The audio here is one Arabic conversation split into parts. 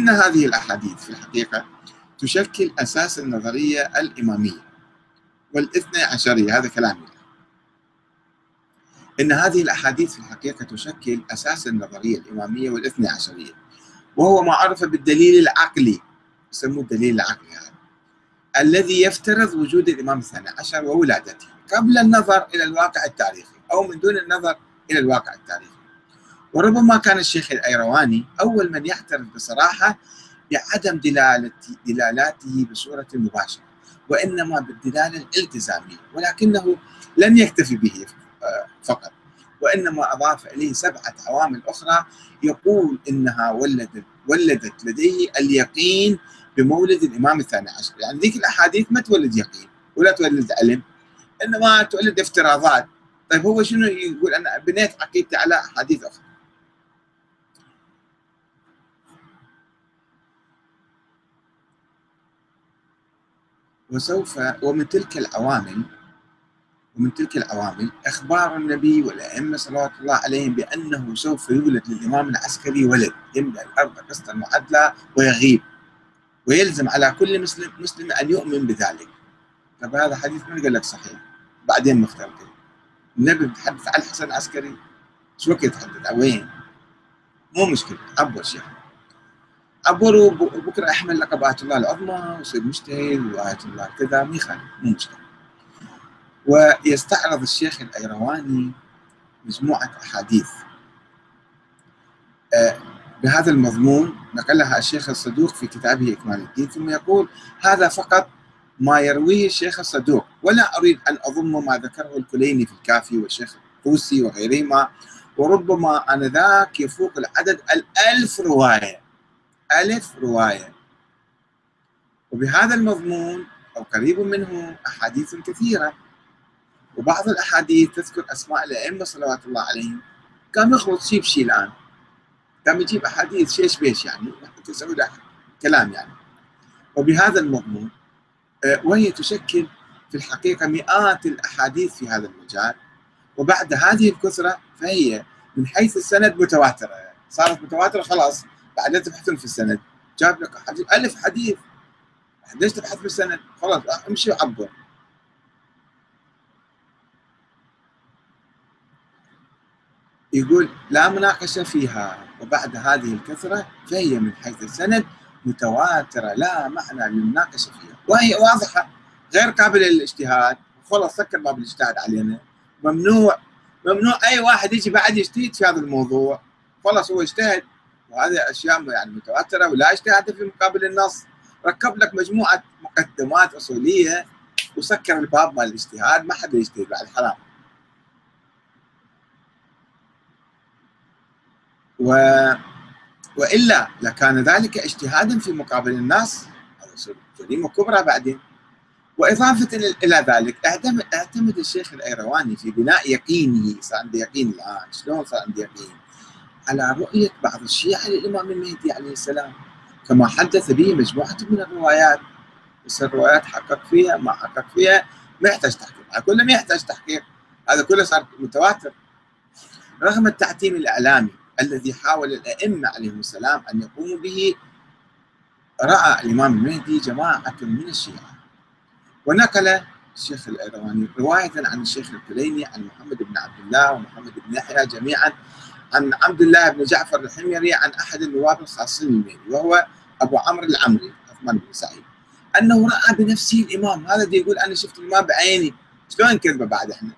إن هذه الأحاديث في الحقيقة تشكل أساس النظرية الإمامية والإثنى عشرية هذا كلامي. إن هذه الأحاديث في الحقيقة تشكل أساس النظرية الإمامية والإثنى عشرية وهو ما عرف بالدليل العقلي يسموه الدليل العقلي هذا الذي يفترض وجود الإمام الثاني عشر وولادته قبل النظر إلى الواقع التاريخي أو من دون النظر إلى الواقع التاريخي. وربما كان الشيخ الأيرواني أول من يعترف بصراحة بعدم دلالة دلالاته بصورة مباشرة وإنما بالدلالة الالتزامية ولكنه لم يكتفي به فقط وإنما أضاف إليه سبعة عوامل أخرى يقول إنها ولدت ولدت لديه اليقين بمولد الإمام الثاني عشر. يعني ذيك الأحاديث ما تولد يقين ولا تولد علم إنما تولد افتراضات. طيب هو شنو يقول؟ أنا بنيت عقيدتي على أحاديث أخرى. وسوف ومن تلك العوامل ومن تلك العوامل إخبار النبي والأئمة صلوات الله عليهم بأنه سوف يولد للإمام العسكري ولد يملأ الأرض قسطا معدلا ويغيب ويلزم على كل مسلم مسلم أن يؤمن بذلك. طب هذا حديث من قال لك صحيح؟ بعدين مختلف النبي بيتحدث عن الحسن العسكري شو وقت يتحدث؟ وين؟ مو مشكلة عبر شيخ عبر وبكره أحمل لقب آية الله العظمى ويصير مجتهد وآية الله كذا ما يخالف مو ويستعرض الشيخ الأيرواني مجموعة أحاديث. آه، بهذا المضمون نقلها الشيخ الصدوق في كتابه إكمال الدين ثم يقول هذا فقط ما يرويه الشيخ الصدوق ولا أريد أن أضم ما ذكره الكليني في الكافي والشيخ الطوسي وغيرهما وربما آنذاك يفوق العدد الألف رواية. ألف رواية. وبهذا المضمون أو قريب منه أحاديث كثيرة. وبعض الأحاديث تذكر أسماء الأئمة صلوات الله عليهم. قام يخلط شيء بشيء الآن. قام يجيب أحاديث شيش بيش يعني. له كلام يعني. وبهذا المضمون آه، وهي تشكل في الحقيقة مئات الأحاديث في هذا المجال. وبعد هذه الكثرة فهي من حيث السند متواترة. صارت متواترة خلاص. بعدين تبحثون في السند. جاب لك حديث ألف حديث. ليش تبحث في السند؟ خلاص امشي وعبر. يقول لا مناقشة فيها. وبعد هذه الكثرة فهي من حيث السند متواترة. لا معنى للمناقشة فيها. وهي واضحة. غير قابلة للاجتهاد. خلاص سكر باب الاجتهاد علينا. ممنوع. ممنوع أي واحد يجي بعد يجتهد في هذا الموضوع. خلاص هو اجتهد. وهذه أشياء يعني متواترة ولا اجتهاد في مقابل النص. ركب لك مجموعة مقدمات أصولية وسكر الباب مال الاجتهاد ما حد يجتهد بعد حرام. و وإلا لكان ذلك اجتهادا في مقابل هذا جريمة كبرى بعدين. وإضافة إلى ذلك اعتمد اعتمد الشيخ الأيرواني في بناء يقينه صار عنده يقين الآن. شلون صار عنده يقين؟ على رؤية بعض الشيعة للإمام المهدي عليه السلام كما حدث به مجموعة من الروايات. بس الروايات حقق فيها ما حقق فيها ما يحتاج تحقيق. كله ما يحتاج تحقيق هذا كله صار متواتر. رغم التعتيم الإعلامي الذي حاول الأئمة عليهم السلام أن يقوموا به رأى الإمام المهدي جماعة من الشيعة. ونقل الشيخ الأيرواني رواية عن الشيخ الكليني عن محمد بن عبد الله ومحمد بن يحيى جميعا. عن عبد الله بن جعفر الحميري عن أحد النواب الخاصين بالمهدي وهو أبو عمرو العمري عثمان بن سعيد. أنه رأى بنفسه الإمام. هذا دي يقول أنا شفت الإمام بعيني. شلون كذبة بعد إحنا؟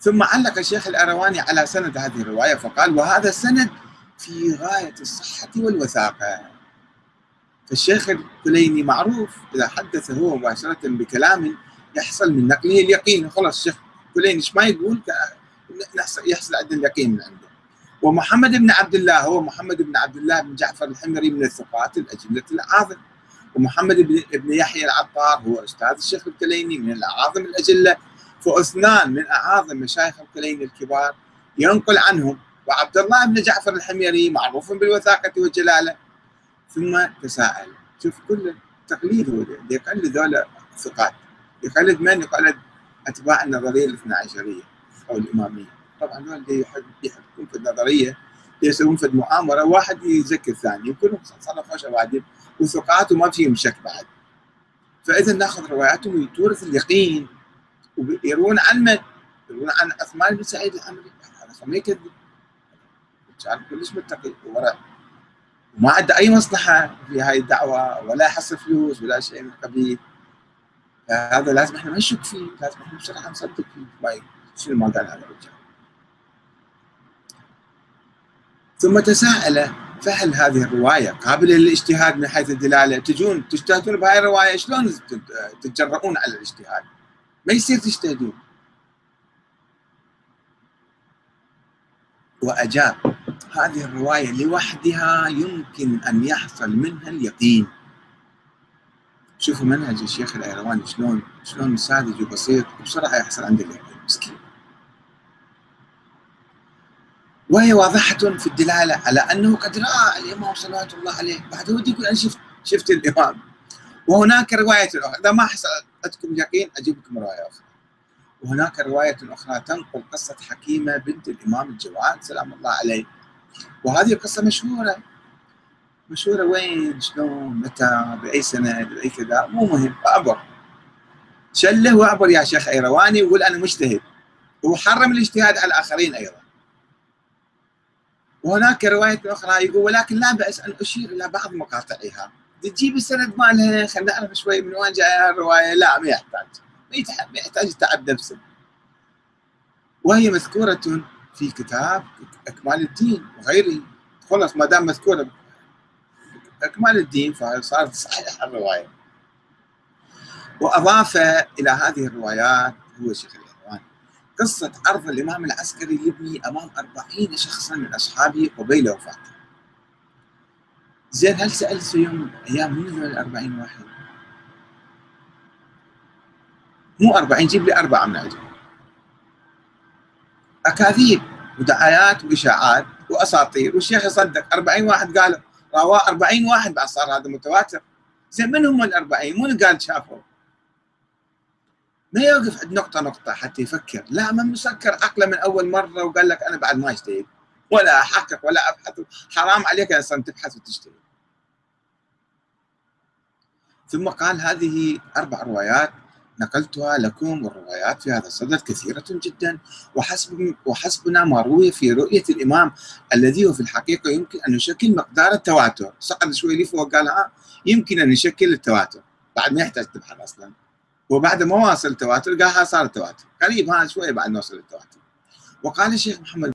ثم علق الشيخ الأرواني على سند هذه الرواية فقال وهذا السند في غاية الصحة والوثاقة. فالشيخ الكليني معروف إذا حدث هو مباشرة بكلام يحصل من نقله اليقين. خلاص الشيخ الكليني ما يقول؟ يحصل عندنا اليقين من عنده. ومحمد بن عبد الله هو محمد بن عبد الله بن جعفر الحمري من الثقات الأجلة الأعاظم ومحمد بن يحيى العطار هو أستاذ الشيخ الكليني من الأعاظم الأجلة. فأثنان من أعاظم مشايخ الكلين الكبار ينقل عنهم. وعبد الله بن جعفر الحميري معروف بالوثاقة والجلالة. ثم تساءل. شوف كل تقليد هو يقلد ذولا ثقات يقلد من؟ يقلد أتباع النظرية الاثنا عشريه أو الإمامية. طبعا يحب يحبون في النظرية يسوون في المؤامرة واحد يزكي الثاني يكونوا صرفوا بعدين وثقات وما فيهم شك بعد. فاذا نأخذ رواياتهم تورث اليقين ويروون عن من؟ يروون عن عثمان بن سعيد العمري هذا ما يكذب كان كلش متقي. وورع وما عنده أي مصلحة في هاي الدعوة ولا يحصل فلوس ولا شيء من القبيل هذا لازم إحنا ما نشك فيه لازم إحنا بصراحة نصدق فيه. شنو ما قال هذا الرجال؟ ثم تساءل فهل هذه الرواية قابلة للاجتهاد من حيث الدلالة؟ تجون تجتهدون بهاي الرواية؟ شلون تتجرؤون على الاجتهاد؟ ما يصير تجتهدون. وأجاب هذه الرواية لوحدها يمكن أن يحصل منها اليقين. شوفوا منهج الشيخ الأيرواني شلون شلون ساذج وبسيط وبسرعة يحصل عنده اليقين. مسكين. وهي واضحة في الدلالة على أنه قد رأى الإمام صلوات الله عليه. بعد هو يقول أنا شفت شفت الإمام. وهناك رواية أخرى. إذا ما حصلتكم يقين أجيب لكم رواية أخرى. وهناك رواية أخرى تنقل قصة حكيمة بنت الإمام الجواد سلام الله عليه. وهذه القصة مشهورة. مشهورة وين؟ شلون؟ متى؟ بأي سنة؟ بأي كذا؟ مو مهم أعبر. شله وأعبر يا شيخ أيرواني وقول أنا مجتهد. وحرم الاجتهاد على الآخرين أيضا. وهناك رواية أخرى يقول ولكن لا بأس أن أشير إلى بعض مقاطعها. تجيب السند مالها خلينا نعرف شوي من وين جاية الرواية. لا ما يحتاج. ما يحتاج تعب نفسه وهي مذكورة في كتاب إكمال الدين وغيره خلص ما دام مذكورة. إكمال الدين فصارت صحيح الرواية. وأضاف إلى هذه الروايات هو شيخ قصة عرض الإمام العسكري لابني أمام أربعين شخصا من أصحابه قبيل وفاته. زين هل سألت يوم أيام من ذول الأربعين واحد؟ مو أربعين جيب لي أربعة من عندهم أكاذيب ودعايات وإشاعات وأساطير. والشيخ يصدق أربعين واحد قال رواه أربعين واحد بعد صار هذا متواتر. زين من هم الأربعين؟ من قال شافوا؟ ما يوقف عند نقطة نقطة حتى يفكر. لا من مسكر عقله من أول مرة وقال لك أنا بعد ما أجتهد. ولا أحقق ولا أبحث. حرام عليك أصلا تبحث وتجتهد. ثم قال هذه أربع روايات. نقلتها لكم والروايات في هذا الصدد كثيرة جدا. وحسب وحسبنا ما روي في رؤية الإمام الذي هو في الحقيقة يمكن أن يشكل مقدار التواتر. صعد شوي لي فوق قال ها يمكن أن يشكل التواتر. بعد ما يحتاج تبحث أصلا. وبعد ما واصل التواتر قال صار التواتر. قريب ها شوي بعد نوصل التواتر. وقال الشيخ محمد